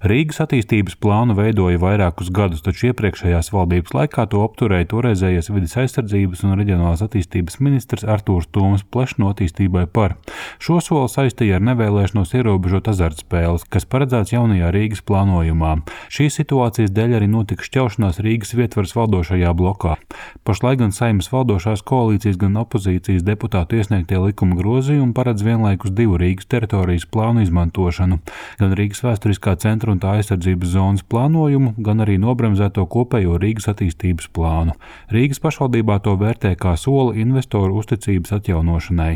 Rīgas attīstības plānu veidoja vairākus gadus, taču iepriekšējās valdības laikā to apturēja toreizējais vidas aizsardzības un reģionālās attīstības ministrs Artūrs Toms Plešs no attīstībai par. Šo soli saistīja ar nevēlēšanos ierobežot azartspēles, kas paredzēts jaunajā Rīgas plānojumā. Šīs situācijas dēļ arī notika šķelšanās Rīgas vietvaras valdošajā blokā. Pašlaik gan saimnes valdošās koalīcijas, gan opozīcijas deputātu iesniegtie likuma grozījumi paredz vienlaikus divu Rīgas teritorijas plānu izmantošanu - gan Rīgas vēsturiskā centra un tā aizsardzības zonas plānojumu, gan arī nobremzēto kopējo Rīgas attīstības plānu. Rīgas pašvaldībā to vērtē kā soli investoru uzticības atjaunošanai.